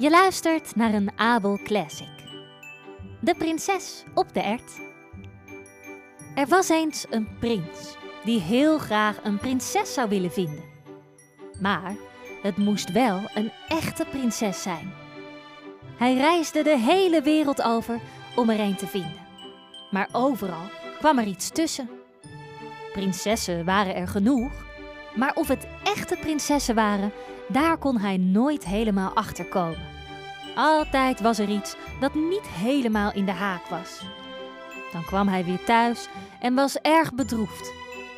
Je luistert naar een Abel Classic. De prinses op de ert. Er was eens een prins die heel graag een prinses zou willen vinden. Maar het moest wel een echte prinses zijn. Hij reisde de hele wereld over om er een te vinden. Maar overal kwam er iets tussen. Prinsessen waren er genoeg, maar of het echte prinsessen waren, daar kon hij nooit helemaal achter komen. Altijd was er iets dat niet helemaal in de haak was. Dan kwam hij weer thuis en was erg bedroefd,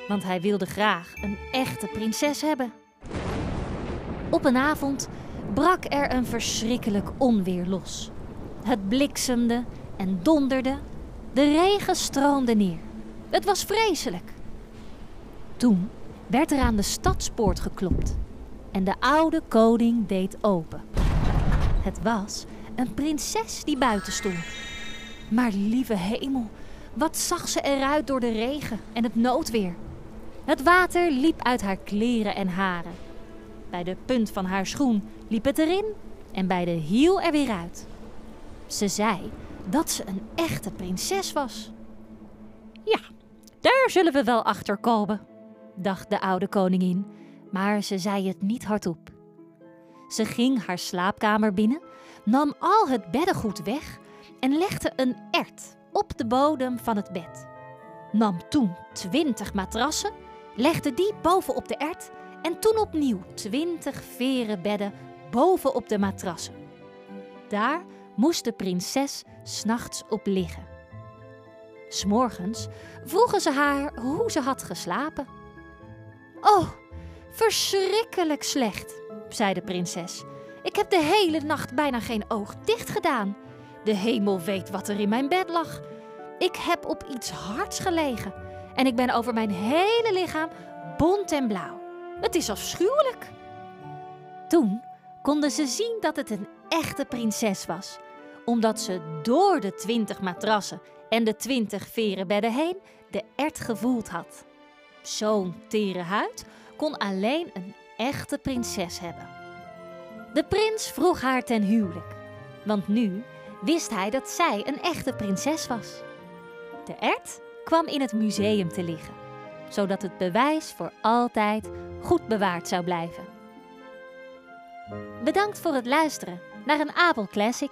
want hij wilde graag een echte prinses hebben. Op een avond brak er een verschrikkelijk onweer los. Het bliksemde en donderde, de regen stroomde neer. Het was vreselijk. Toen werd er aan de stadspoort geklopt en de oude koning deed open. Het was een prinses die buiten stond. Maar lieve hemel, wat zag ze eruit door de regen en het noodweer. Het water liep uit haar kleren en haren. Bij de punt van haar schoen liep het erin en bij de hiel er weer uit. Ze zei dat ze een echte prinses was. Ja, daar zullen we wel achter komen, dacht de oude koningin, maar ze zei het niet hardop. Ze ging haar slaapkamer binnen, nam al het beddengoed weg en legde een ert op de bodem van het bed. Nam toen twintig matrassen, legde die bovenop de ert en toen opnieuw twintig veren bedden bovenop de matrassen. Daar moest de prinses s'nachts op liggen. S'morgens vroegen ze haar hoe ze had geslapen. Oh, verschrikkelijk slecht, zei de prinses. Ik heb de hele nacht bijna geen oog dicht gedaan. De hemel weet wat er in mijn bed lag. Ik heb op iets hards gelegen en ik ben over mijn hele lichaam bont en blauw. Het is afschuwelijk. Toen konden ze zien dat het een echte prinses was, omdat ze door de twintig matrassen en de twintig veren bedden heen de ert gevoeld had zo'n tere huid kon alleen een echte prinses hebben. De prins vroeg haar ten huwelijk, want nu wist hij dat zij een echte prinses was. De ert kwam in het museum te liggen, zodat het bewijs voor altijd goed bewaard zou blijven. Bedankt voor het luisteren naar een Abel Classic.